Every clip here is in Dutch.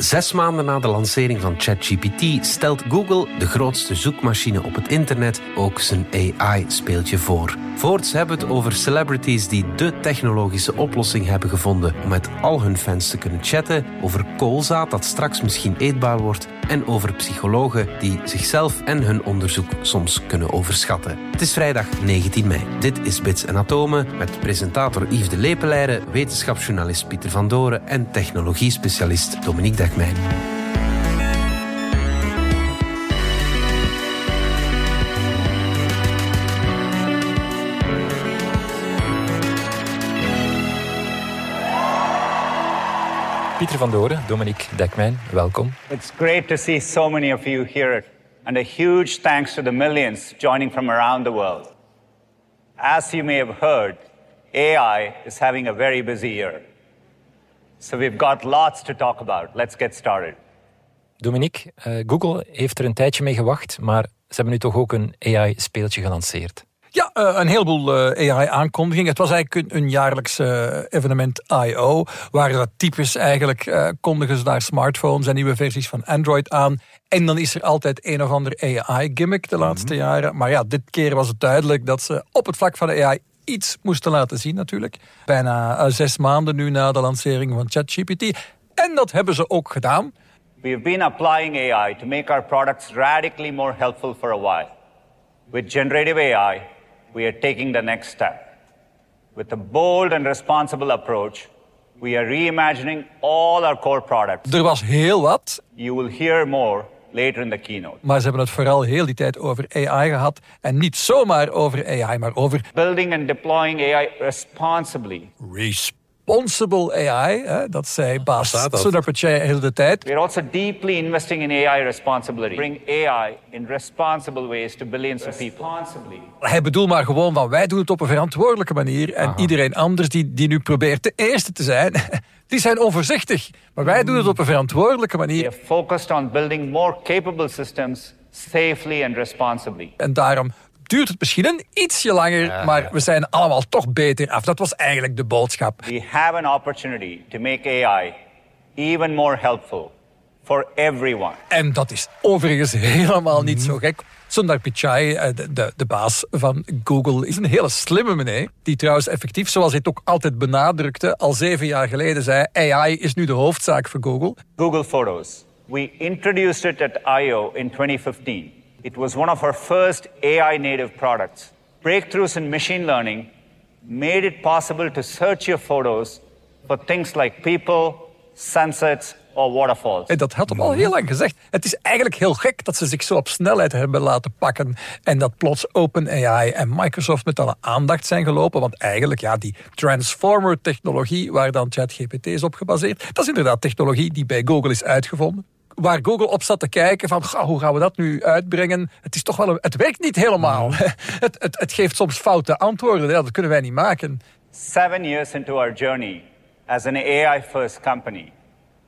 Zes maanden na de lancering van ChatGPT stelt Google, de grootste zoekmachine op het internet, ook zijn AI-speeltje voor. Voorts hebben we het over celebrities die de technologische oplossing hebben gevonden om met al hun fans te kunnen chatten, over koolzaad dat straks misschien eetbaar wordt en over psychologen die zichzelf en hun onderzoek soms kunnen overschatten. Het is vrijdag 19 mei. Dit is Bits en Atomen met presentator Yves de Lepeleire, wetenschapsjournalist Pieter van Doren en technologiespecialist Dominique Dekmijn. Pieter van Doren, Dominique Dekmijn, welkom. It's great to see so many of you here, and a huge thanks to the millions joining from around the world. As you may have heard, AI is having a very busy year. So we've got lots to talk about. Let's get started. Dominique, uh, Google heeft er een tijdje mee gewacht, maar ze hebben nu toch ook een AI-speeltje gelanceerd. Ja, uh, een heleboel uh, AI-aankondigingen. Het was eigenlijk een, een jaarlijks evenement I.O., waar dat typisch eigenlijk kondigen ze daar smartphones en nieuwe versies van Android aan. En dan is er altijd een of ander AI-gimmick de laatste mhm. jaren. Maar ja, dit keer was het duidelijk dat ze op het vlak van de AI iets moesten laten zien natuurlijk. Bijna zes maanden nu na de lancering van ChatGPT. En dat hebben ze ook gedaan. We have been applying AI to make our products radically more helpful for a while. With generative AI, we are taking the next step. With a bold and responsible approach, we are reimagining all our core products. Er was heel wat. You will hear more later in the keynote. Maar ze hebben het vooral heel die tijd over AI gehad. En niet zomaar over AI, maar over... Building and deploying AI responsibly. Responsibly responsible AI. Hè, dat zei baas Sundar Pichai heel de tijd. We are also deeply investing in AI responsibility. Bring AI in responsible ways to billions of people. Hij bedoelt maar gewoon van wij doen het op een verantwoordelijke manier. En iedereen anders die, die nu probeert de eerste te zijn, die zijn onvoorzichtig. Maar wij doen het op een verantwoordelijke manier. We are focused on building more capable systems safely and responsibly. En daarom duurt het misschien een ietsje langer, maar we zijn allemaal toch beter af. Dat was eigenlijk de boodschap. We have an opportunity to make AI even more helpful for everyone. En dat is overigens helemaal niet zo gek. Sundar Pichai, eh, de, de, de, baas van Google, is een hele slimme meneer. Die trouwens effectief, zoals hij het ook altijd benadrukte, al zeven jaar geleden zei: AI is nu de hoofdzaak voor Google. Google Photos. We introduced it at I.O. in 2015. It was one of our first AI native products. Breakthroughs in machine learning made it possible to search your photos for things like people, sunsets or waterfalls. En dat had hem al heel lang gezegd. Het is eigenlijk heel gek dat ze zich zo op snelheid hebben laten pakken en dat plots OpenAI en Microsoft met alle aandacht zijn gelopen. Want eigenlijk, ja, die transformer-technologie waar dan ChatGPT is op gebaseerd, dat is inderdaad technologie die bij Google is uitgevonden waar Google op zat te kijken van hoe gaan we dat nu uitbrengen. Het is toch wel een, het werkt niet helemaal. Het, het, het geeft soms foute antwoorden. Ja, dat kunnen wij niet maken. Seven years into our journey as an AI-first company,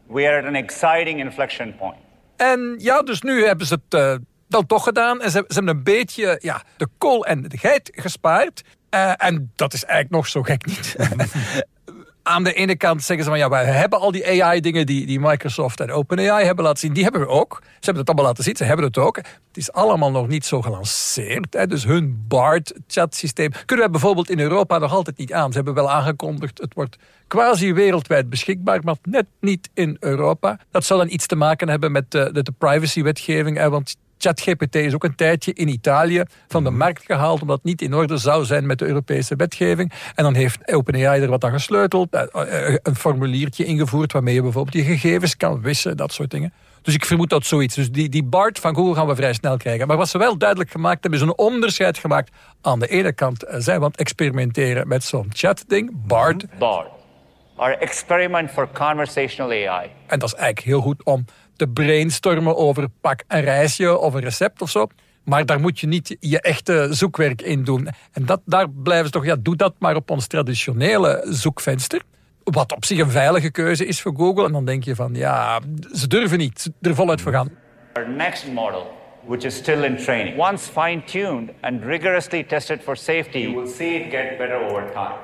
we are at an exciting inflection point. En ja, dus nu hebben ze het uh, dan toch gedaan. En ze, ze, hebben een beetje ja, de kool en de geit gespaard. Uh, en dat is eigenlijk nog zo gek niet. aan de ene kant zeggen ze van ja, wij hebben al die AI-dingen die, die Microsoft en OpenAI hebben laten zien. Die hebben we ook. Ze hebben het allemaal laten zien, ze hebben het ook. Het is allemaal nog niet zo gelanceerd. Hè. Dus hun BART-chatsysteem kunnen we bijvoorbeeld in Europa nog altijd niet aan. Ze hebben wel aangekondigd, het wordt quasi wereldwijd beschikbaar, maar net niet in Europa. Dat zou dan iets te maken hebben met de, de, de privacy-wetgeving. Want ChatGPT is ook een tijdje in Italië van de mhm. markt gehaald omdat het niet in orde zou zijn met de Europese wetgeving. En dan heeft OpenAI er wat aan gesleuteld, eh, eh, een formuliertje ingevoerd waarmee je bijvoorbeeld je gegevens kan wissen, dat soort dingen. Dus ik vermoed dat zoiets. Dus die, die BART van Google gaan we vrij snel krijgen. Maar wat ze wel duidelijk gemaakt hebben, is een onderscheid gemaakt. Aan de ene kant eh, zijn we aan het experimenteren met zo'n chat-ding, BART. BART. Our experiment for conversational AI. En dat is eigenlijk heel goed om te brainstormen over pak een reisje of een recept of zo. Maar daar moet je niet je echte zoekwerk in doen. En dat, daar blijven ze toch, ja, doe dat maar op ons traditionele zoekvenster. Wat op zich een veilige keuze is voor Google. En dan denk je van, ja, ze durven niet er voluit voor gaan. Our next model, which is still in training. Once fine-tuned and rigorously tested for safety, you will see it get better over time.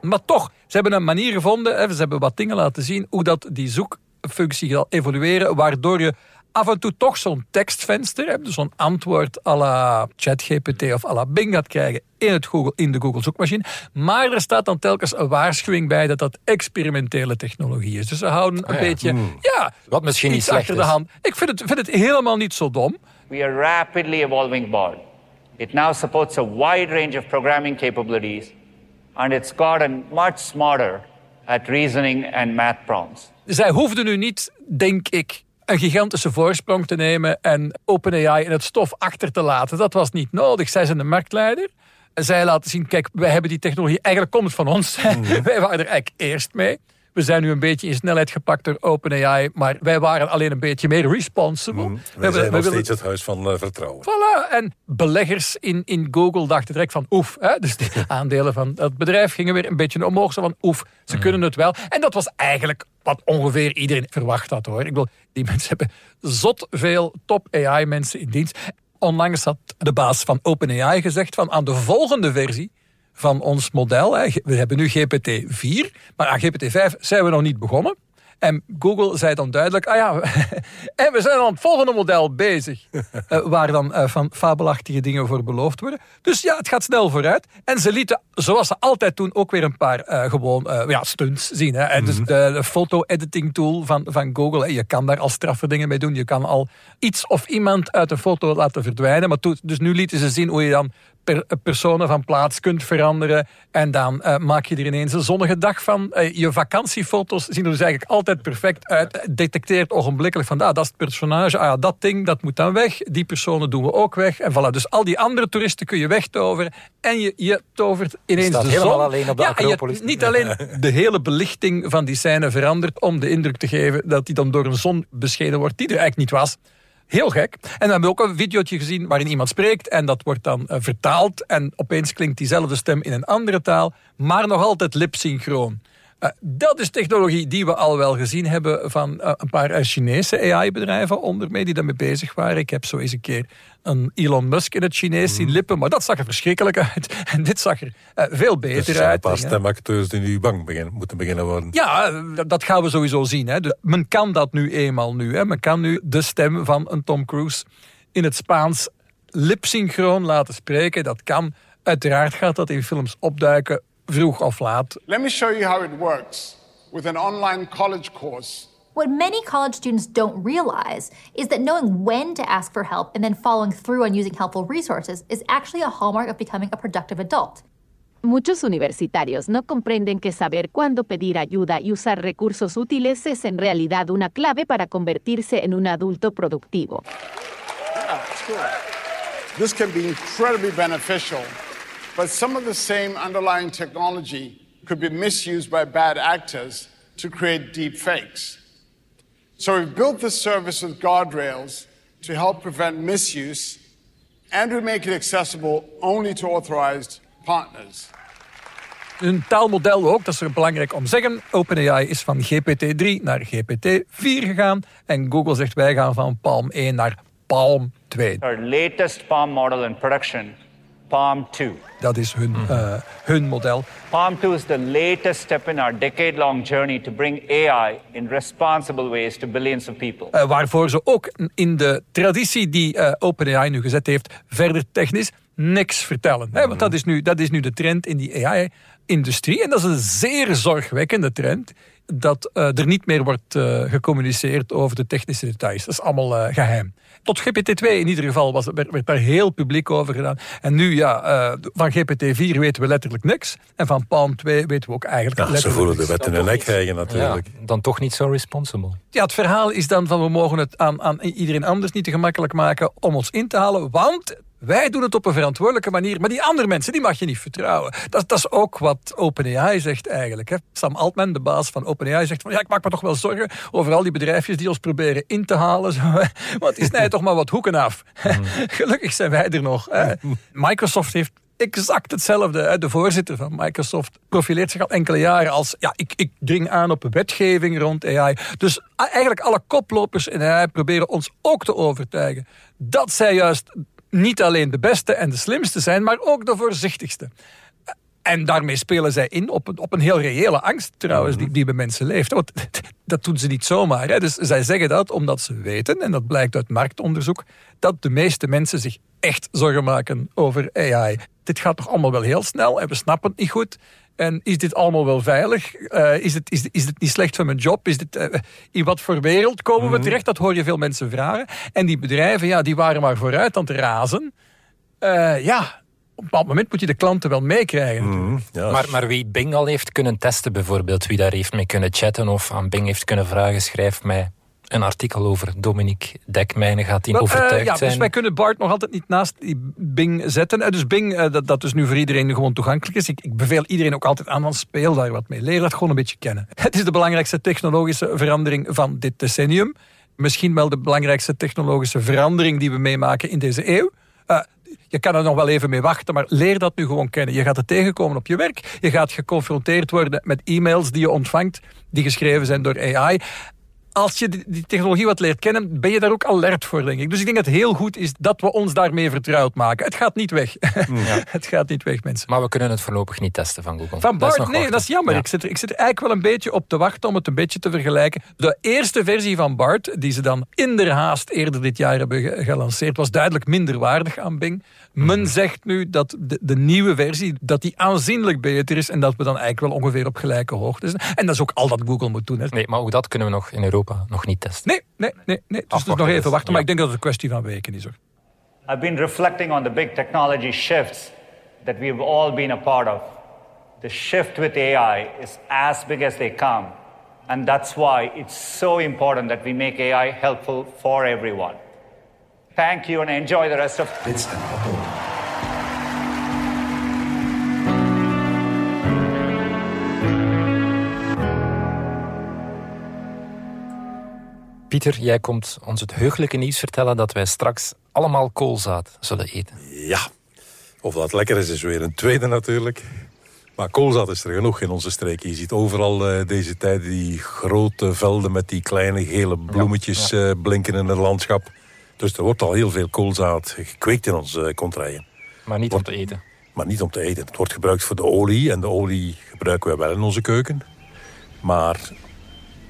Maar toch, ze hebben een manier gevonden, ze hebben wat dingen laten zien, hoe dat die zoek functie zal evolueren, waardoor je af en toe toch zo'n tekstvenster hebt, dus zo'n antwoord à la ChatGPT of à la Bing gaat krijgen in, het Google, in de Google zoekmachine. Maar er staat dan telkens een waarschuwing bij dat dat experimentele technologie is. Dus ze houden een Ah ja, beetje, ja, Wat misschien niet iets achter de hand. Ik vind het, vind het helemaal niet zo dom. We are a rapidly evolving board. It now supports a wide range of programming capabilities, and it's gotten much smarter at reasoning and math problems. Zij hoefden nu niet, denk ik, een gigantische voorsprong te nemen en OpenAI in het stof achter te laten. Dat was niet nodig. Zij zijn de marktleider. Zij laten zien, kijk, wij hebben die technologie, eigenlijk komt het van ons. wij waren er eigenlijk eerst mee. We zijn nu een beetje in snelheid gepakt door OpenAI, maar wij waren alleen een beetje meer responsible. Wij hebben- zijn nog willen- steeds het huis van eh, vertrouwen. Voilà. En beleggers in, in Google dachten direct van oef. Hè? Dus de aandelen van dat bedrijf gingen weer een beetje omhoog. Zo van oef, ze kunnen het wel. En dat was eigenlijk wat ongeveer iedereen verwacht had hoor. Ik bedoel, die mensen hebben zot veel top AI mensen in dienst. Onlangs had de baas van OpenAI gezegd van aan de volgende versie van ons model. We hebben nu GPT-4, maar aan GPT-5 zijn we nog niet begonnen. En Google zei dan duidelijk, ah ja, en we zijn aan het volgende model bezig. Eh, waar dan eh, van fabelachtige dingen voor beloofd worden. Dus ja, het gaat snel vooruit. En ze lieten, zoals ze altijd doen, ook weer een paar eh, gewoon ja, stunts zien. Hè. En dus de, de foto-editing tool van, van Google. hè, Je kan daar al straffe dingen mee doen. Je kan al iets of iemand uit een foto laten verdwijnen. Maar toen- dus nu lieten ze zien hoe je dan per, personen van plaats kunt veranderen. En dan eh, maak je er ineens een zonnige dag van. Eh, je vakantiefoto's zien er dus eigenlijk altijd perfect uit. Detecteert ogenblikkelijk van, ah, dat is het personage. Ah, dat ding, dat moet dan weg. Die personen doen we ook weg. En voilà, dus al die andere toeristen kun je wegtoveren. En je, je tovert ineens de helemaal zon. alleen op de ja, je- niet alleen de hele belichting van die scène verandert om de indruk te geven dat die dan door een zon beschenen wordt die er eigenlijk niet was. Heel gek. En we hebben ook een videootje gezien waarin iemand spreekt en dat wordt dan eh, vertaald en opeens klinkt diezelfde stem in een andere taal, maar nog altijd lipsynchroon. Eh, dat is technologie die we al wel gezien hebben van eh, een paar eh, Chinese AI-bedrijven onder die daarmee bezig waren. Ik heb zo eens een keer een Elon Musk in het Chinees zien lippen, maar dat zag er verschrikkelijk uit. En dit zag er veel Dus beter er zijn een uit. paar Ja. stemacteurs die nu bang beginnen, moeten beginnen worden. Ja, dat- gaan we sowieso zien. Hè. De- men kan dat nu eenmaal nu. Hè. Men kan nu de stem van een Tom Cruise in het Spaans lipsynchroon laten spreken. Dat kan. Uiteraard gaat dat in films opduiken, vroeg of laat. Let me show you how it works with an online college course. What many college students don't realize is that knowing when to ask for help and then following through on using helpful resources is actually a hallmark of becoming a productive adult. Muchos universitarios no comprenden que saber cuándo pedir ayuda y usar recursos útiles es en realidad una clave para convertirse en un adulto productivo. This can be incredibly beneficial, but some of the same underlying technology could be misused by bad actors to create deep fakes. So we've built this service with guardrails to help prevent misuse, and we make it accessible only to authorized partners. Een taalmodel ook, dat is er belangrijk om te zeggen. OpenAI is van GPT-3 naar GPT-4 gegaan. En Google zegt wij gaan van Palm 1 naar Palm 2. Our latest Palm model in production, Palm 2. Dat is hun, eh, hun model. Palm 2 is the latest step in our decade long journey to bring AI in responsible ways to billions of people. Eh, waarvoor ze ook in de traditie die eh, OpenAI nu gezet heeft, verder technisch niks vertellen. Hè, want dat is, nu, dat is nu de trend in die AI-industrie. En dat is een zeer zorgwekkende trend. Dat eh, er niet meer wordt eh, gecommuniceerd over de technische details. Dat is allemaal eh, geheim. Tot GPT-2 in ieder geval was, werd, werd daar heel publiek over gedaan. En nu, ja, eh, van GPT-4 weten we letterlijk niks. En van Palm 2 weten we ook eigenlijk Ja, ze letterlijk voelen de niks. wet in hun nek krijgen Ja, natuurlijk. dan toch niet zo responsible. Ja, het verhaal is dan van we mogen het aan, aan iedereen anders niet te gemakkelijk maken om ons in te halen, want wij doen het op een verantwoordelijke manier, maar die andere mensen die mag je niet vertrouwen. Dat, dat is ook wat OpenAI zegt eigenlijk. Hè. Sam Altman, de baas van OpenAI, zegt van ja, ik maak me toch wel zorgen over al die bedrijfjes die ons proberen in te halen. Want die snijden toch maar wat hoeken af. Gelukkig zijn wij er nog. Hè. Microsoft heeft exact hetzelfde. hè. De voorzitter van Microsoft profileert zich al enkele jaren als... ja, ik, ik dring aan op wetgeving rond AI. Dus eigenlijk alle koplopers in AI proberen ons ook te overtuigen... dat zij juist niet alleen de beste en de slimste zijn... maar ook de voorzichtigste. En daarmee spelen zij in op een, op een heel reële angst trouwens, die, die bij mensen leeft. Want dat doen ze niet zomaar. Hè. Dus zij zeggen dat omdat ze weten, en dat blijkt uit marktonderzoek, dat de meeste mensen zich echt zorgen maken over AI. Dit gaat toch allemaal wel heel snel en we snappen het niet goed. En is dit allemaal wel veilig? Uh, is, het, is, is het niet slecht voor mijn job? Is dit, uh, in wat voor wereld komen we terecht? Dat hoor je veel mensen vragen. En die bedrijven, ja, die waren maar vooruit aan het razen. Uh, ja, op een bepaald moment moet je de klanten wel meekrijgen. Mm, ja. maar, maar wie Bing al heeft kunnen testen bijvoorbeeld, wie daar heeft mee kunnen chatten of aan Bing heeft kunnen vragen, schrijf mij een artikel over Dominique Dekmijnen. Gaat hij overtuigd uh, ja, zijn? Dus wij kunnen Bart nog altijd niet naast die Bing zetten. Uh, dus Bing, uh, dat, dat dus nu voor iedereen gewoon toegankelijk is. Ik, ik beveel iedereen ook altijd aan, van speel daar wat mee. Leer dat gewoon een beetje kennen. Het is de belangrijkste technologische verandering van dit decennium. Misschien wel de belangrijkste technologische verandering die we meemaken in deze eeuw. je kan er nog wel even mee wachten, maar leer dat nu gewoon kennen. Je gaat het tegenkomen op je werk. Je gaat geconfronteerd worden met e-mails die je ontvangt, die geschreven zijn door AI als je die, technologie wat leert kennen, ben je daar ook alert voor, denk ik. Dus ik denk dat het heel goed is dat we ons daarmee vertrouwd maken. Het gaat niet weg. Ja. het gaat niet weg, mensen. Maar we kunnen het voorlopig niet testen van Google. Van Bart, dat nee, dat is jammer. Ik, zit er, ik zit er eigenlijk wel een beetje op te wachten om het een beetje te vergelijken. De eerste versie van Bart, die ze dan in der haast eerder dit jaar hebben gelanceerd, was duidelijk minder waardig aan Bing. Men mhm. zegt nu dat de, de, nieuwe versie dat die aanzienlijk beter is en dat we dan eigenlijk wel ongeveer op gelijke hoogte zijn. En dat is ook al dat Google moet doen. Hè. Nee, maar ook dat kunnen we nog in Europa nog niet testen. Nee, nee, nee. nee. Dus, dus nog even wachten, maar ik denk dat het een kwestie van weken is. Hoor. I've been reflecting on the big technology shifts that we've all been a part of. The shift with AI is as big as they come. And that's why it's so important that we make AI helpful for everyone. Thank you and enjoy the rest of Bits and Pieter, jij komt ons het heugelijke nieuws vertellen dat wij straks allemaal koolzaad zullen eten. Ja, of dat lekker is, is weer een tweede natuurlijk. Maar koolzaad is er genoeg in onze streek. Je ziet overal uh, deze tijd die grote velden met die kleine gele bloemetjes ja, Uh, blinken in het landschap. Dus er wordt al heel veel koolzaad gekweekt in onze uh, kontrijen. Maar niet om te eten? Maar niet om te eten. Het wordt gebruikt voor de olie. En de olie gebruiken we wel in onze keuken. Maar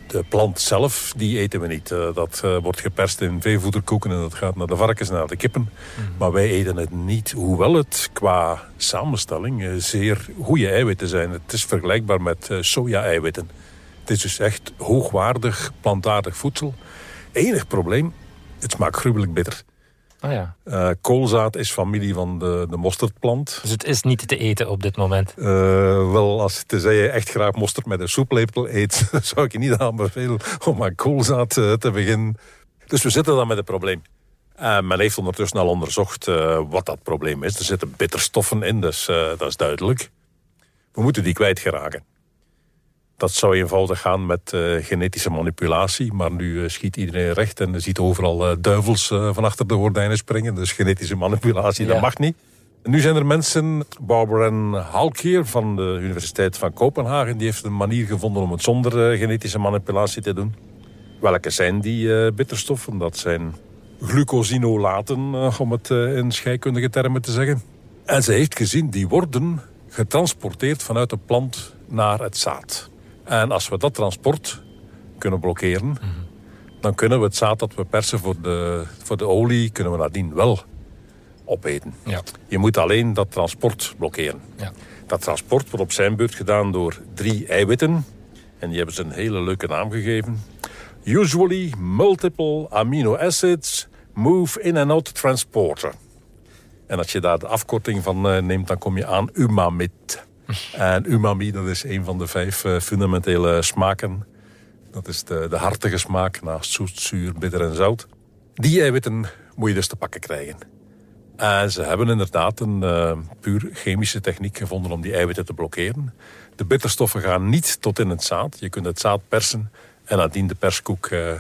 de plant zelf, die eten we niet. Uh, dat uh, wordt geperst in veevoederkoeken en dat gaat naar de varkens en naar de kippen. Mm. Maar wij eten het niet, hoewel het qua samenstelling uh, zeer goede eiwitten zijn. Het is vergelijkbaar met soja-eiwitten. Het is dus echt hoogwaardig plantaardig voedsel. Enig probleem, het smaakt gruwelijk bitter. Ah ja. Uh, koolzaad is familie van de, de mosterdplant. Dus het is niet te eten op dit moment? Uh, wel, als tenzij je echt graag mosterd met een soeplepel eet... zou ik je niet aanbevelen om aan koolzaad uh, te beginnen. Dus we zitten dan met een probleem. men heeft ondertussen al onderzocht wat dat probleem is. Er zitten bitterstoffen in, dus dat is duidelijk. We moeten die kwijtgeraken. Dat zou eenvoudig gaan met uh, genetische manipulatie. Maar nu uh, schiet iedereen recht en ziet overal uh, duivels van achter de gordijnen springen. Dus genetische manipulatie, ja. dat mag niet. Nu zijn er mensen, Barbara Halkier van de Universiteit van Kopenhagen... die heeft een manier gevonden om het zonder genetische manipulatie te doen. Welke zijn die bitterstoffen? Dat zijn glucosinolaten, om het in scheikundige termen te zeggen. En ze heeft gezien, die worden getransporteerd vanuit de plant naar het zaad. En als we dat transport kunnen blokkeren... dan kunnen we het zaad dat we persen voor de, voor de olie... kunnen we nadien wel opeten. Ja. Je moet alleen dat transport blokkeren. Ja. Dat transport wordt op zijn beurt gedaan door drie eiwitten. En die hebben ze een hele leuke naam gegeven. Usually multiple amino acids move in and out transporter. En als je daar de afkorting van uh, neemt, dan kom je aan umamid. En umami, dat is een van de vijf uh, fundamentele smaken. Dat is de, de hartige smaak, naast zoet, zuur, bitter en zout. Die eiwitten moet je dus te pakken krijgen. En ze hebben inderdaad een uh, puur chemische techniek gevonden om die eiwitten te blokkeren. De bitterstoffen gaan niet tot in het zaad. Je kunt het zaad persen en nadien de perskoek uh,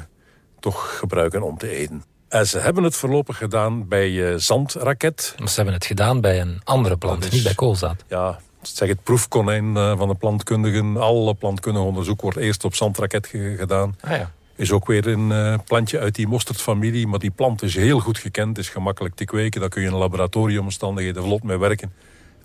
toch gebruiken om te eten. En ze hebben het voorlopig gedaan bij uh, zandraket. Maar ze hebben het gedaan bij een andere plant, niet bij koolzaad. Ja, zeg het proefkonijn eh, van de plantkundigen. Alle plantkundig onderzoek wordt eerst op zandraket gedaan. Ah, ja. Is ook weer een uh, plantje uit die mosterdfamilie. Maar die plant is heel goed gekend, is gemakkelijk te kweken. Daar kun je in laboratoriumomstandigheden vlot mee werken.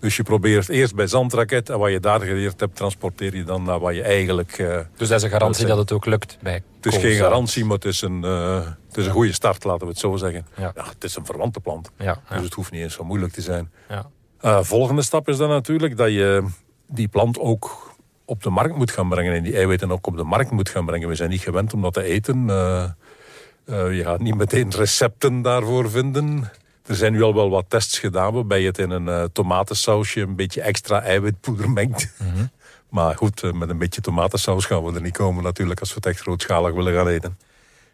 Dus je probeert eerst bij zandraket en wat je daar geleerd hebt, transporteer je dan naar wat je eigenlijk... Uh, dus dat is een garantie dat het ook lukt bij Het is geen garantie, maar het is een, uh, het is een goede start, laten we het zo zeggen. Ja. ja het is een verwante plant, ja, dus het hoeft niet eens zo moeilijk te zijn. Ja. Uh, volgende stap is dan natuurlijk dat je die plant ook op de markt moet gaan brengen. En die eiwitten ook op de markt moet gaan brengen. We zijn niet gewend om dat te eten. je gaat niet meteen recepten daarvoor vinden. Er zijn nu al wel wat tests gedaan waarbij je het in een uh, tomatensausje een beetje extra eiwitpoeder mengt. Mhm. Maar goed, eh, met een beetje tomatensaus gaan we er niet komen natuurlijk als we het echt grootschalig willen gaan eten.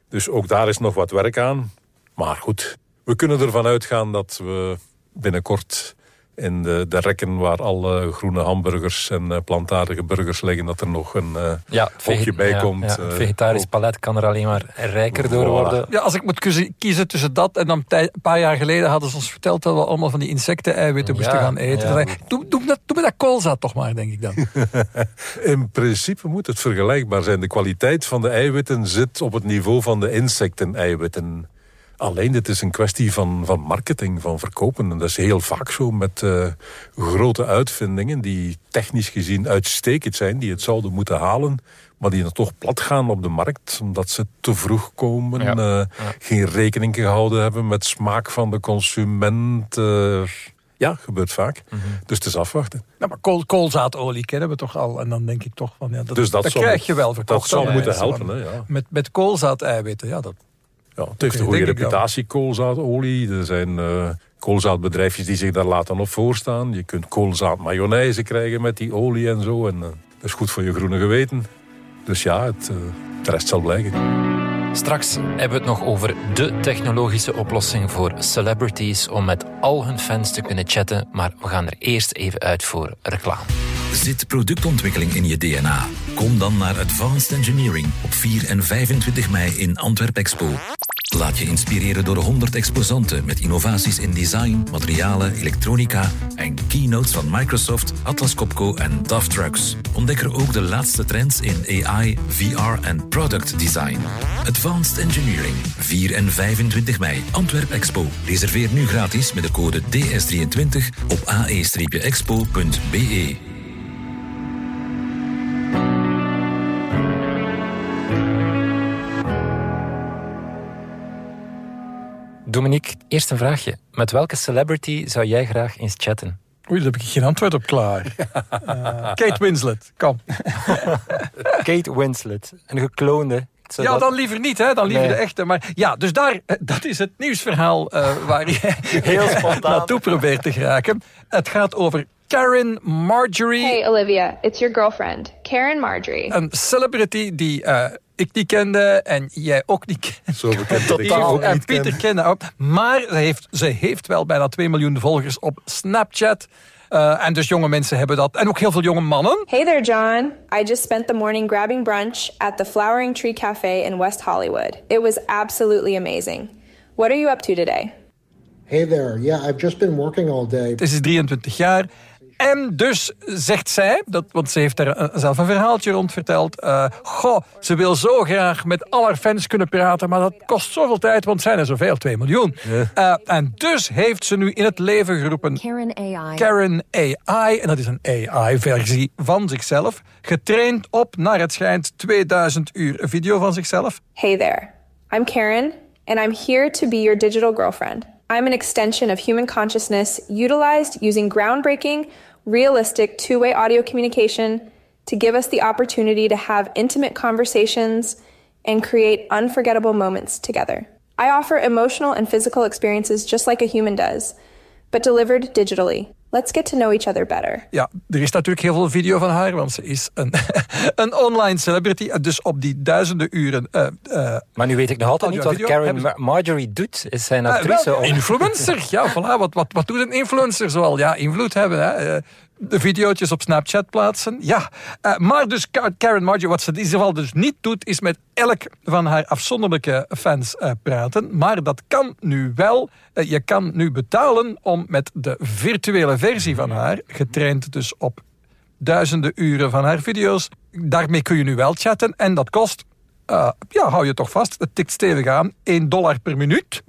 Dus ook daar is nog wat werk aan. Maar goed, we kunnen ervan uitgaan dat we binnenkort in de, de rekken waar alle groene hamburgers en uh, plantaardige burgers liggen, dat er nog een uh, ja, hokje bij komt. Ja, het vegetarisch palet kan er alleen maar rijker door worden. Ja, als ik moet kiezen tussen dat en dan een paar jaar geleden hadden ze ons verteld dat we allemaal van die insecten-eiwitten moesten gaan eten. Doe, doe, dat, doe me dat koolzaad toch maar, denk ik dan. in principe moet het vergelijkbaar zijn. De kwaliteit van de eiwitten zit op het niveau van de insecten-eiwitten. Alleen dit is een kwestie van, van marketing, van verkopen. En dat is heel vaak zo met uh, grote uitvindingen die technisch gezien uitstekend zijn, die het zouden moeten halen, maar die dan toch plat gaan op de markt, omdat ze te vroeg komen, ja. Uh, geen rekening gehouden hebben met smaak van de consument. Uh, ja, gebeurt vaak. Mm -hmm. Dus het is afwachten. Ja, maar kool, koolzaadolie kennen we toch al. En dan denk ik toch van, ja, dat, dus dat, dat zou, krijg je wel verkocht. Dat zou moeten helpen. Hè, ja. Met, met koolzaad-eiwitten, ja, dat, ja, het heeft een goede reputatie, koolzaadolie. Er zijn uh, koolzaadbedrijfjes die zich daar laten op voorstaan. Je kunt koolzaad mayonaise krijgen met die olie en zo. En uh, dat is goed voor je groene geweten. Dus ja, het, uh, de rest zal blijken. Straks hebben we het nog over de technologische oplossing voor celebrities om met al hun fans te kunnen chatten. Maar we gaan er eerst even uit voor reclame. Zit productontwikkeling in je DNA? Kom dan naar Advanced Engineering op 4 en 25 mei in Antwerp Expo. Laat je inspireren door 100 exposanten met innovaties in design, materialen, elektronica en keynotes van Microsoft, Atlas Copco en DAF Trucks. Ontdek er ook de laatste trends in AI, VR en product design. Advanced Engineering, 4 en 25 mei, Antwerp Expo. Reserveer nu gratis met de code DS23 op ae-expo.be. Dominique, eerst een vraagje. Met welke celebrity zou jij graag eens chatten? Oei, daar heb ik geen antwoord op klaar. uh, Kate Winslet, kom. Kate Winslet, een gekloonde. Ja, dan liever niet, hè? dan liever de echte. Maar ja, dus daar, eh, dat is het nieuwsverhaal uh, waar je Heel spontaan. naartoe probeert te geraken. Het gaat over Karen Marjorie. Hey Olivia, it's your girlfriend, Karen Marjorie. Een celebrity die uh, ik niet kende en jij ook niet kende. Zo bekend dat ik ook En Pieter kende ook. Maar ze heeft, ze heeft wel bijna 2 miljoen volgers op Snapchat. Uh, en dus jonge mensen hebben dat. En ook heel veel jonge mannen. Hey there, John. I just spent the morning grabbing brunch at the Flowering Tree Cafe in West Hollywood. It was absolutely amazing. What are you up to today? Hey there. Yeah, I've just been working all day. Het is 23 jaar. En dus zegt zij, dat, want ze heeft er zelf een verhaaltje rond verteld. Uh, goh, ze wil zo graag met al haar fans kunnen praten, maar dat kost zoveel tijd, want zijn er zoveel, 2 miljoen. Uh, en dus heeft ze nu in het leven geroepen Karen AI. Karen AI, en dat is een AI-versie van zichzelf, getraind op, naar het schijnt, 2000 uur video van zichzelf. Hey there, I'm Karen, and I'm here to be your digital girlfriend. I'm an extension of human consciousness utilized using groundbreaking realistic two way audio communication to give us the opportunity to have intimate conversations and create unforgettable moments together. I offer emotional and physical experiences just like a human does, but delivered digitally. Let's get to know each other better. Ja, er is natuurlijk heel veel video van haar, want ze is een, een online celebrity. Dus op die duizenden uren. Uh, uh, maar nu weet ik nog altijd niet wat Karen Marjorie doet. Is zij een uh, actrice? Wel, influencer, ja, voilà. Wat, wat, wat doet een influencer zoal? Ja, invloed hebben. Hè? De video's op Snapchat plaatsen. Ja, uh, maar dus Karen Marjorie, wat ze in ieder geval dus niet doet, is met elk van haar afzonderlijke fans uh, praten. Maar dat kan nu wel. Uh, je kan nu betalen om met de virtuele versie van haar, getraind dus op duizenden uren van haar video's, daarmee kun je nu wel chatten en dat kost eh, ja, hou je toch vast, het tikt stevig aan, 1 dollar per minuut.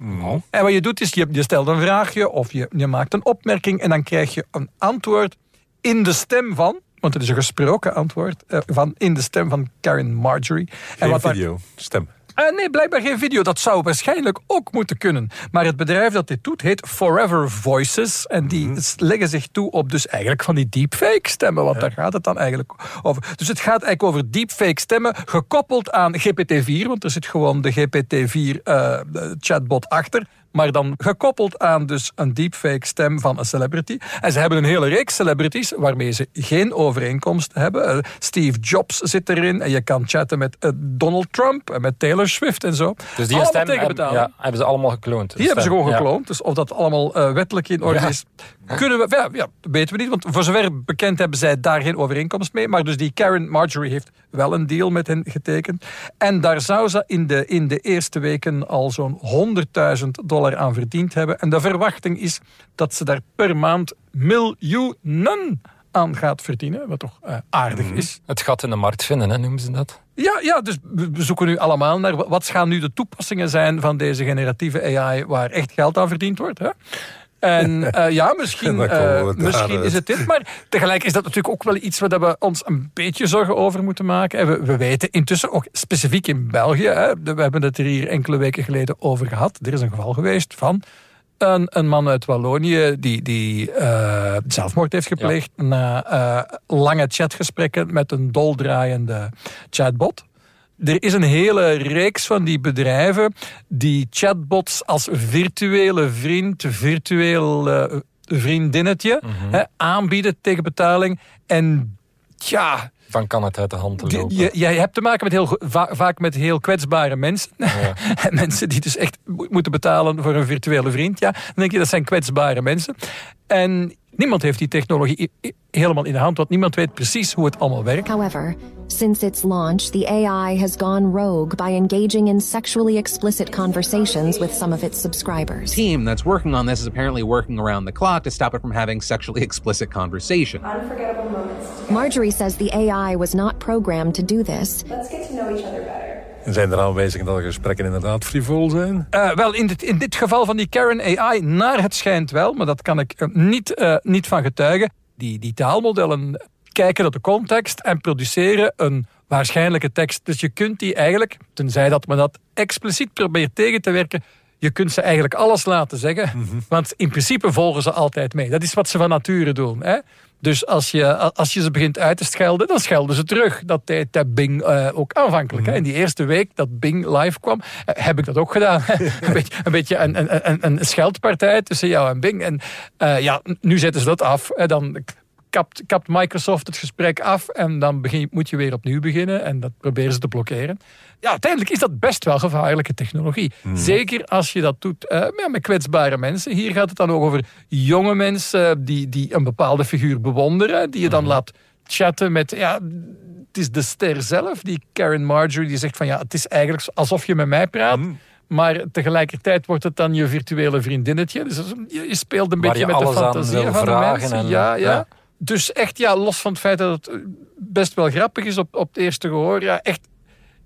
En wat je doet is, je, je stelt een vraagje of je, je maakt een opmerking en dan krijg je een antwoord in de stem van, want het is een gesproken antwoord, eh, van, in de stem van Karen Marjorie. Geen wat daar- video, stem. eh, nee, blijkbaar geen video. Dat zou waarschijnlijk ook moeten kunnen. Maar het bedrijf dat dit doet heet Forever Voices. En die Mhm. leggen zich toe op dus eigenlijk van die deepfake stemmen. Want daar gaat het dan eigenlijk over. Dus het gaat eigenlijk over deepfake stemmen gekoppeld aan GPT-4. Want er zit gewoon de GPT-4 eh, chatbot achter. Maar dan gekoppeld aan dus een deepfake stem van een celebrity. En ze hebben een hele reeks celebrities waarmee ze geen overeenkomst hebben. Eh, Steve Jobs zit erin. En je kan chatten met eh, Donald Trump en met Taylor Swift en zo. Dus die Allemaal stem hebben, ja, hebben ze allemaal gekloond. Die hebben ze gewoon gekloond. Dus of dat allemaal eh, wettelijk in orde is, kunnen we, ja, ja, weten we niet. Want voor zover bekend hebben zij daar geen overeenkomst mee. Maar dus die Karen Marjorie heeft wel een deal met hen getekend. En daar zou ze in de, in de eerste weken al zo'n 100.000 dollar aan verdiend hebben. En de verwachting is dat ze daar per maand miljoenen aan gaat verdienen. Wat toch eh, aardig Mhm. is. Het gat in de markt vinden, hè, noemen ze dat. Ja, ja, dus we zoeken nu allemaal naar wa- wat gaan nu de toepassingen zijn van deze generatieve AI waar echt geld aan verdiend wordt. Hè? En eh, ja, misschien, eh, misschien is het dit. Maar tegelijk is dat natuurlijk ook wel iets waar we ons een beetje zorgen over moeten maken. En we, we weten intussen ook specifiek in België, hè, we hebben het er hier enkele weken geleden over gehad. Er is een geval geweest van een, een man uit Wallonië die, die eh, zelfmoord heeft gepleegd na lange chatgesprekken met een doldraaiende chatbot. Er is een hele reeks van die bedrijven die chatbots als virtuele vriend, virtueel eh, vriendinnetje hè, aanbieden tegen betaling. En ja, Van kan het uit de hand lopen. je, je hebt te maken met heel, va- vaak met heel kwetsbare mensen. En mensen die dus echt mo- moeten betalen voor een virtuele vriend. Ja, dan denk je dat zijn kwetsbare mensen. En niemand heeft die technologie i- i- helemaal in de hand, want niemand weet precies hoe het allemaal werkt. However, since its launch, the AI has gone rogue by engaging in sexually explicit conversations with some of its subscribers. team that's working on this is apparently working around the clock to stop it from having sexually explicit conversation. Unforgettable moments. Marjorie says the AI was not programmed to do this. Let's get to know each other better. En zijn er aanwijzingen dat de gesprekken inderdaad frivol zijn? Eh, wel, in dit, in dit geval van die Karen AI, naar het schijnt wel, maar dat kan ik eh, niet, eh, niet van getuigen. Die, die taalmodellen kijken naar de context en produceren een waarschijnlijke tekst. Dus je kunt die eigenlijk, tenzij dat men dat expliciet probeert tegen te werken, je kunt ze eigenlijk alles laten zeggen. Want in principe volgen ze altijd mee. Dat is wat ze van nature doen. Hè? Dus als je, als je ze begint uit te schelden, dan schelden ze terug. Dat deed Bing eh, ook aanvankelijk. hè. In die eerste week dat Bing live kwam, eh, heb ik dat ook gedaan. een beetje, een, beetje een, een, een, een scheldpartij tussen jou en Bing. En eh, ja, nu zetten ze dat af. hè. Dan kapt, kapt Microsoft het gesprek af en dan begin, moet je weer opnieuw beginnen. En dat proberen ze te blokkeren. Ja, uiteindelijk is dat best wel gevaarlijke technologie. Zeker als je dat doet eh, met kwetsbare mensen. Hier gaat het dan ook over jonge mensen eh, die, die een bepaalde figuur bewonderen. Die je dan laat chatten met... Ja, het is de ster zelf, die Karen Marjorie, die zegt van... Ja, het is eigenlijk alsof je met mij praat. Maar tegelijkertijd wordt het dan je virtuele vriendinnetje. Dus een- je speelt een beetje je met de fantasie van de mensen. en- ja, ja. ja. Dus echt, ja, los van het feit dat het eh, best wel grappig is op, op het eerste gehoor. Ja, echt,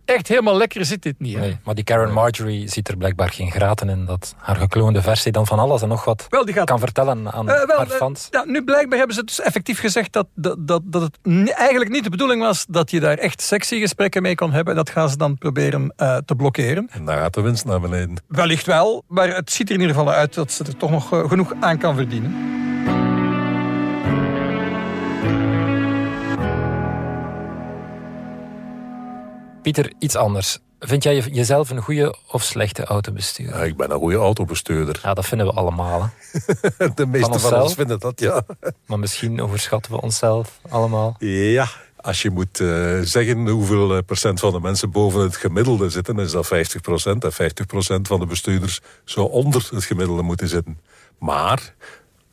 echt helemaal lekker zit dit niet. Hè? Nee, maar die Karen Marjorie ziet er blijkbaar geen graten in dat haar gekloonde versie dan van alles en nog wat Wel, die gaat kan vertellen aan wel, haar eh, fans. ja, nu blijkbaar hebben ze dus effectief gezegd dat, dat, dat, dat het eigenlijk niet de bedoeling was dat je daar echt sexy gesprekken mee kon hebben. Dat gaan ze dan proberen eh, te blokkeren. En daar gaat de winst naar beneden. Wellicht wel, maar het ziet er in ieder geval uit dat ze er toch nog genoeg aan kan verdienen. Pieter, iets anders. Vind jij je- jezelf een goede of slechte autobestuurder? Ja, ik ben een goede autobestuurder. Ja, dat vinden we allemaal. Hè. De meeste van, ons vinden dat, ja. Maar misschien overschatten we onszelf allemaal. Ja, als je moet eh, zeggen hoeveel eh, procent van de mensen boven het gemiddelde zitten, is dat 50 procent. En 50 procent van de bestuurders zou onder het gemiddelde moeten zitten. Maar,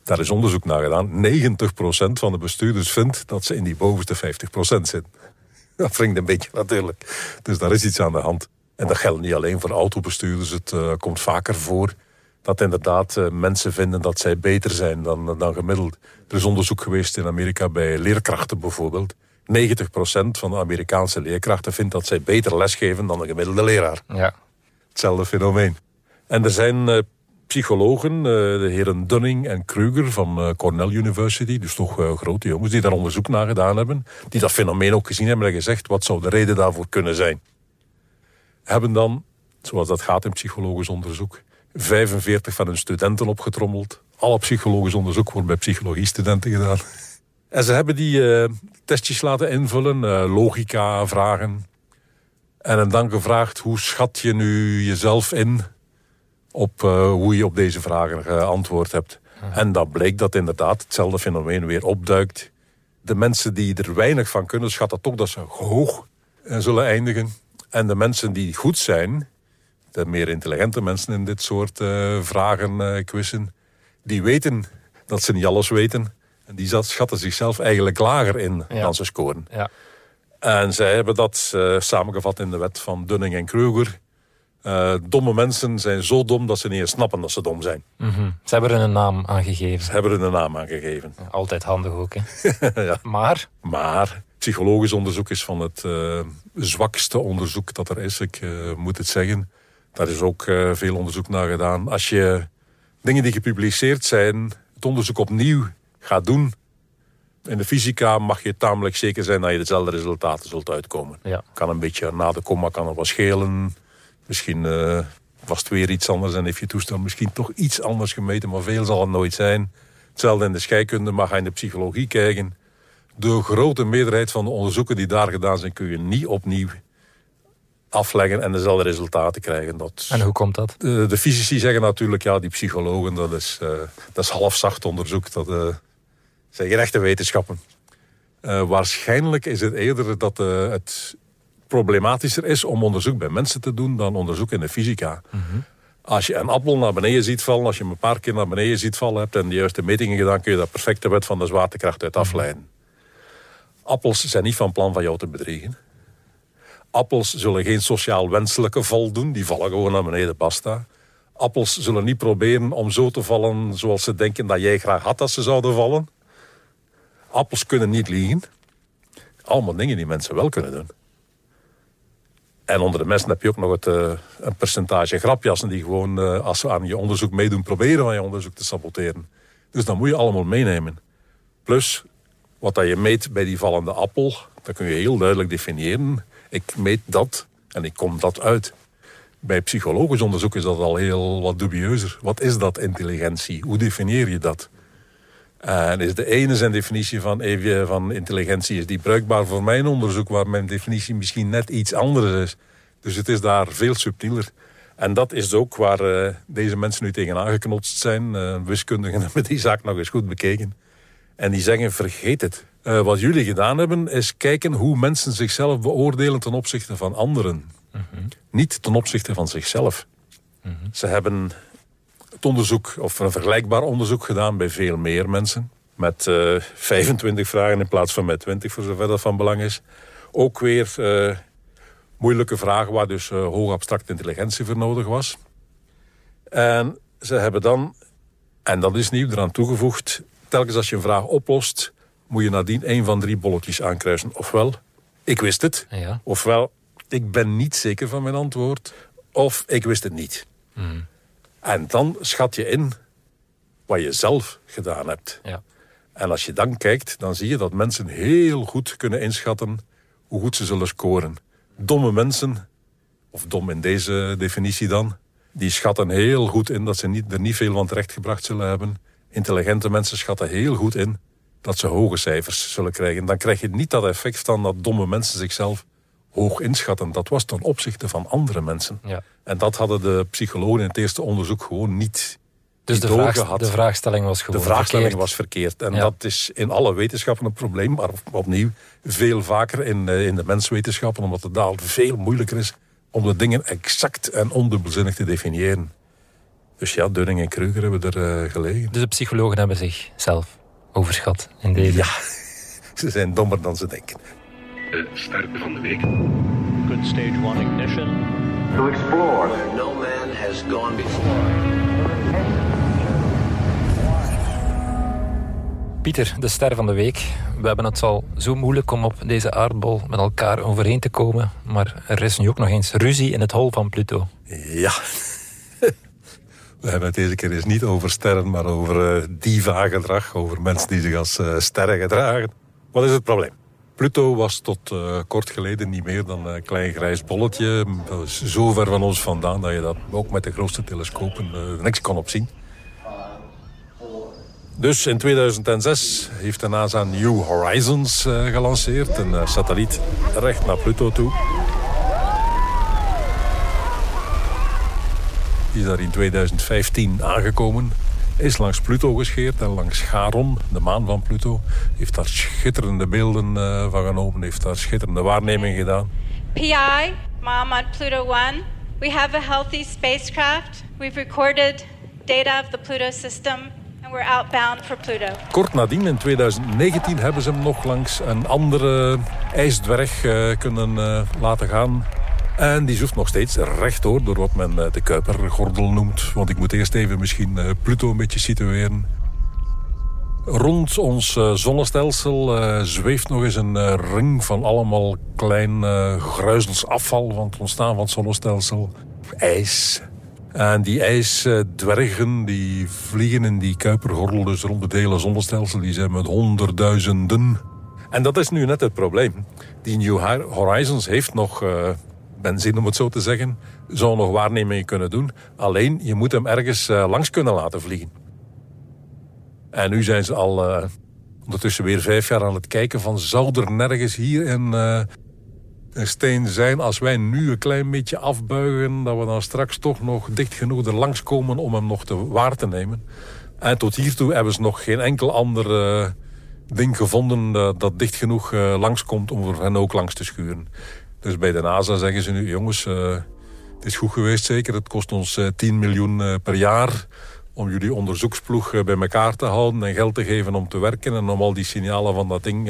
daar is onderzoek naar gedaan, 90 procent van de bestuurders vindt dat ze in die bovenste 50 procent zitten. Dat wringt een beetje natuurlijk. Dus daar is iets aan de hand. En dat geldt niet alleen voor autobestuurders. Het eh, komt vaker voor dat inderdaad eh, mensen vinden dat zij beter zijn dan, dan gemiddeld. Er is onderzoek geweest in Amerika bij leerkrachten bijvoorbeeld. van de Amerikaanse leerkrachten vindt dat zij beter lesgeven dan een gemiddelde leraar. Ja. Hetzelfde fenomeen. En er zijn psychologen, uh, de heren Dunning en Kruger van uh, Cornell University, dus toch grote jongens, die daar onderzoek naar gedaan hebben, die dat fenomeen ook gezien hebben en gezegd, wat zou de reden daarvoor kunnen zijn? Hebben dan, zoals dat gaat in psychologisch onderzoek, 45 van hun studenten opgetrommeld. Alle psychologisch onderzoek wordt bij psychologiestudenten gedaan. En ze hebben die testjes laten invullen, logica vragen. En dan gevraagd, hoe schat je nu jezelf in op uh, hoe je op deze vragen geantwoord hebt. En dat bleek dat inderdaad hetzelfde fenomeen weer opduikt. De mensen die er weinig van kunnen, schatten toch dat ze hoog zullen eindigen. En de mensen die goed zijn, de meer intelligente mensen in dit soort vragen, quizzen, die weten dat ze niet alles weten. En die schatten zichzelf eigenlijk lager in ja. dan ze scoren. Ja. En zij hebben dat uh, samengevat in de wet van Dunning en Kruger. Uh, domme mensen zijn zo dom dat ze niet eens snappen dat ze dom zijn. Mm -hmm. Ze hebben er een naam aangegeven. Ze hebben er een naam aangegeven. Ja, altijd handig ook, hè? ja. Maar? Maar psychologisch onderzoek is van het uh, zwakste onderzoek dat er is. Ik moet het zeggen. Daar is ook veel onderzoek naar gedaan. Als je dingen die gepubliceerd zijn, het onderzoek opnieuw gaat doen. In de fysica mag je tamelijk zeker zijn dat je dezelfde resultaten zult uitkomen. Ja. Kan een beetje na de komma kan er wat schelen. Misschien uh, was het weer iets anders en heeft je toestel misschien toch iets anders gemeten, maar veel zal het nooit zijn. Hetzelfde in de scheikunde, maar ga je in de psychologie kijken. De grote meerderheid van de onderzoeken die daar gedaan zijn, kun je niet opnieuw afleggen en dezelfde resultaten krijgen. Dat, en hoe komt dat? De, de fysici zeggen natuurlijk, ja, die psychologen, dat is, uh, dat is halfzacht onderzoek. Dat uh, zijn geen echte wetenschappen. Uh, waarschijnlijk is het eerder dat het problematischer is om onderzoek bij mensen te doen dan onderzoek in de fysica. Als je een appel naar beneden ziet vallen, als je hem een paar keer naar beneden ziet vallen hebt en de juiste metingen gedaan, kun je daar perfecte wet van de zwaartekracht uit afleiden. Appels zijn niet van plan van jou te bedriegen. Appels zullen geen sociaal wenselijke val doen. Die vallen gewoon naar beneden, basta. Appels zullen niet proberen om zo te vallen zoals ze denken dat jij graag had dat ze zouden vallen. Appels kunnen niet liegen. Allemaal dingen die mensen wel kunnen doen. En onder de mensen heb je ook nog het, uh, een percentage grapjassen... die gewoon, uh, als ze aan je onderzoek meedoen... proberen van je onderzoek te saboteren. Dus dat moet je allemaal meenemen. Plus, wat dat je meet bij die vallende appel... dat kun je heel duidelijk definiëren ik meet dat en ik kom dat uit. Bij psychologisch onderzoek is dat al heel wat dubieuzer. Wat is dat intelligentie? Hoe definieer je dat? En is de ene zijn definitie van, van intelligentie is die bruikbaar voor mijn onderzoek, waar mijn definitie misschien net iets anders is. Dus het is daar veel subtieler. En dat is ook waar uh, deze mensen nu tegenaan geknotst zijn. Uh, wiskundigen hebben die zaak nog eens goed bekeken. En die zeggen, vergeet het. Uh, wat jullie gedaan hebben, is kijken hoe mensen zichzelf beoordelen ten opzichte van anderen. -hmm. Niet ten opzichte van zichzelf. -hmm. Ze hebben onderzoek, of een vergelijkbaar onderzoek gedaan bij veel meer mensen. Met uh, 25 vragen in plaats van met 20, voor zover dat van belang is. Ook weer uh, moeilijke vragen waar dus uh, hoge abstracte intelligentie voor nodig was. En ze hebben dan, en dat is nieuw, eraan toegevoegd... telkens als je een vraag oplost moet je nadien één van drie bolletjes aankruisen. Ofwel, ik wist het. Ja. Ofwel, ik ben niet zeker van mijn antwoord. Of ik wist het niet. Mm. En dan schat je in wat je zelf gedaan hebt. Ja. En als je dan kijkt, dan zie je dat mensen heel goed kunnen inschatten hoe goed ze zullen scoren. Domme mensen, of dom in deze definitie dan, die schatten heel goed in dat ze niet, er niet veel van terechtgebracht zullen hebben. Intelligente mensen schatten heel goed in dat ze hoge cijfers zullen krijgen. Dan krijg je niet dat effect van dat domme mensen zichzelf hoog inschatten. Dat was ten opzichte van andere mensen. Ja. En dat hadden de psychologen in het eerste onderzoek gewoon niet dus de, vraag, de vraagstelling was gewoon De vraagstelling verkeerd. was verkeerd. En Ja. dat is in alle wetenschappen een probleem. Maar opnieuw veel vaker in, eh, in de menswetenschappen. Omdat het daar veel moeilijker is om de dingen exact en ondubbelzinnig te definiëren. Dus ja, Dunning en Kruger hebben er eh, gelegen. Dus de psychologen hebben zichzelf overschat in deze. Ja, ze zijn dommer dan ze denken. De start van de week. Good stage one ignition. To explore where no man has gone before. Pieter, de ster van de week. We hebben het al zo moeilijk om op deze aardbol met elkaar overeen te komen. Maar er is nu ook nog eens ruzie in het hol van Pluto. Ja. We hebben het deze keer eens niet over sterren, maar over uh, diva-gedrag. Over mensen die zich als uh, sterren gedragen. Wat is het probleem? Pluto was tot uh, kort geleden niet meer dan een klein grijs bolletje. Zo ver van ons vandaan dat je dat ook met de grootste telescopen niks kon opzien. Dus in 2006 heeft de NASA New Horizons uh, gelanceerd. Een satelliet recht naar Pluto toe. Die is daar in 2015 aangekomen. Is langs Pluto gescheerd en langs Charon, de maan van Pluto. Heeft daar schitterende beelden uh, van genomen. Heeft daar schitterende waarnemingen gedaan. PI, mom on Pluto 1. We have a healthy spacecraft. We've recorded data of the Pluto system we're outbound for Pluto. Kort nadien, in 2019, hebben ze hem nog langs een andere ijsdwerg uh, kunnen uh, laten gaan. En die zoeft nog steeds rechtdoor door wat men uh, de Kuipergordel noemt. Want ik moet eerst even misschien Pluto een beetje situeren. Rond ons zonnestelsel zweeft nog eens een ring van allemaal klein gruizels afval van het ontstaan van het zonnestelsel. IJs, en die ijsdwergen die vliegen in die Kuipergordel, dus rond het hele zonnestelsel, die zijn met honderdduizenden. En dat is nu net het probleem. Die New Horizons heeft nog benzine, om het zo te zeggen. Zou nog waarnemingen kunnen doen. Alleen, je moet hem ergens uh, langs kunnen laten vliegen. En nu zijn ze al uh, ondertussen weer vijf jaar aan het kijken van... zou er nergens hier in een steen zijn als wij nu een klein beetje afbuigen... dat we dan straks toch nog dicht genoeg er langskomen om hem nog te waar te nemen. En tot hiertoe hebben ze nog geen enkel ander ding gevonden... Dat dicht genoeg langskomt om voor hen ook langs te schuren. Dus bij de NASA zeggen ze nu... jongens, het is goed geweest zeker. Het kost ons 10 miljoen per jaar om jullie onderzoeksploeg bij elkaar te houden... en geld te geven om te werken en om al die signalen van dat ding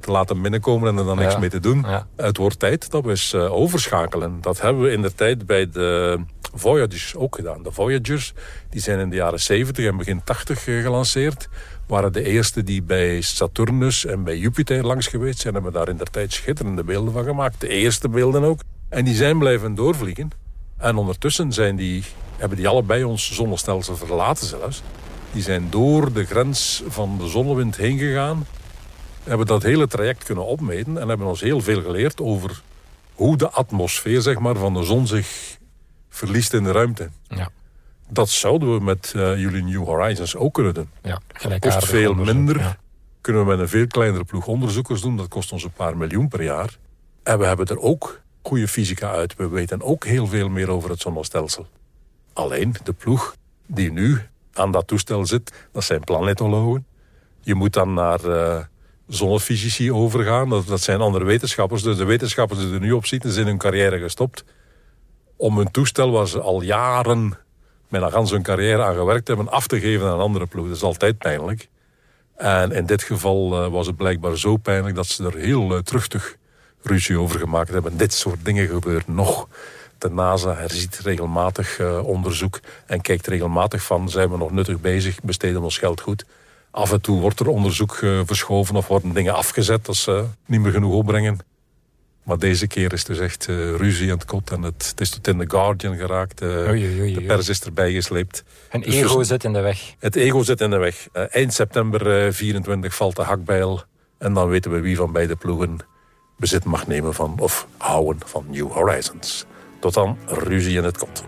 te laten binnenkomen en er dan niks mee te doen. Het wordt tijd dat we eens overschakelen. Dat hebben we in de tijd bij de Voyagers ook gedaan. De Voyagers die zijn in de jaren 70 en begin 80 uh, gelanceerd. Waren de eerste die bij Saturnus en bij Jupiter langs geweest zijn. Hebben daar in de tijd schitterende beelden van gemaakt. De eerste beelden ook. En die zijn blijven doorvliegen. En ondertussen zijn die, hebben die allebei ons zonnestelsel verlaten zelfs. Die zijn door de grens van de zonnewind heen gegaan hebben dat hele traject kunnen opmeten en hebben ons heel veel geleerd over hoe de atmosfeer zeg maar, van de zon zich verliest in de ruimte. Ja. Dat zouden we met uh, jullie New Horizons ook kunnen doen. Ja, dat kost veel minder. Kunnen we met een veel kleinere ploeg onderzoekers doen. Dat kost ons een paar miljoen per jaar. En we hebben er ook goede fysica uit. We weten ook heel veel meer over het zonnestelsel. Alleen de ploeg die nu aan dat toestel zit, dat zijn planetologen. Je moet dan naar uh, zonnefysici overgaan. Dat, dat zijn andere wetenschappers. Dus de wetenschappers die er nu op zitten, zijn hun carrière gestopt. Om een toestel waar ze al jaren een gans hun carrière aan gewerkt hebben, af te geven aan een andere ploeg. Dat is altijd pijnlijk. En in dit geval uh, was het blijkbaar zo pijnlijk dat ze er heel uh, terugtig ruzie over gemaakt hebben. Dit soort dingen gebeuren nog. De NASA herziet regelmatig uh, onderzoek en kijkt regelmatig van zijn we nog nuttig bezig, besteden we ons geld goed. Af en toe wordt er onderzoek verschoven of worden dingen afgezet als ze niet meer genoeg opbrengen. Maar deze keer is het dus echt uh, ruzie aan het kot. En het, het, is tot in The Guardian geraakt. Uh, oei, oei, oei, de pers is erbij gesleept. En dus ego zit in de weg. Het ego zit in de weg. eind september 24 valt de hakbijl. En dan weten we wie van beide ploegen bezit mag nemen van, of houden van New Horizons. Tot dan, ruzie in het kot.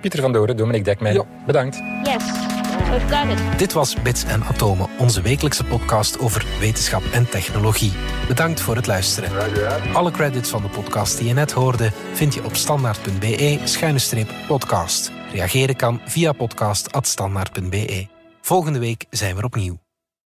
Pieter van Doren, Dominique Dekmijn, ja. bedankt. Yes. Dit was Bits en Atomen, onze wekelijkse podcast over wetenschap en technologie. Bedankt voor het luisteren. Alle credits van de podcast die je net hoorde vind je op standaard.be-podcast. Reageren kan via podcast.standaard.be. Volgende week zijn we opnieuw.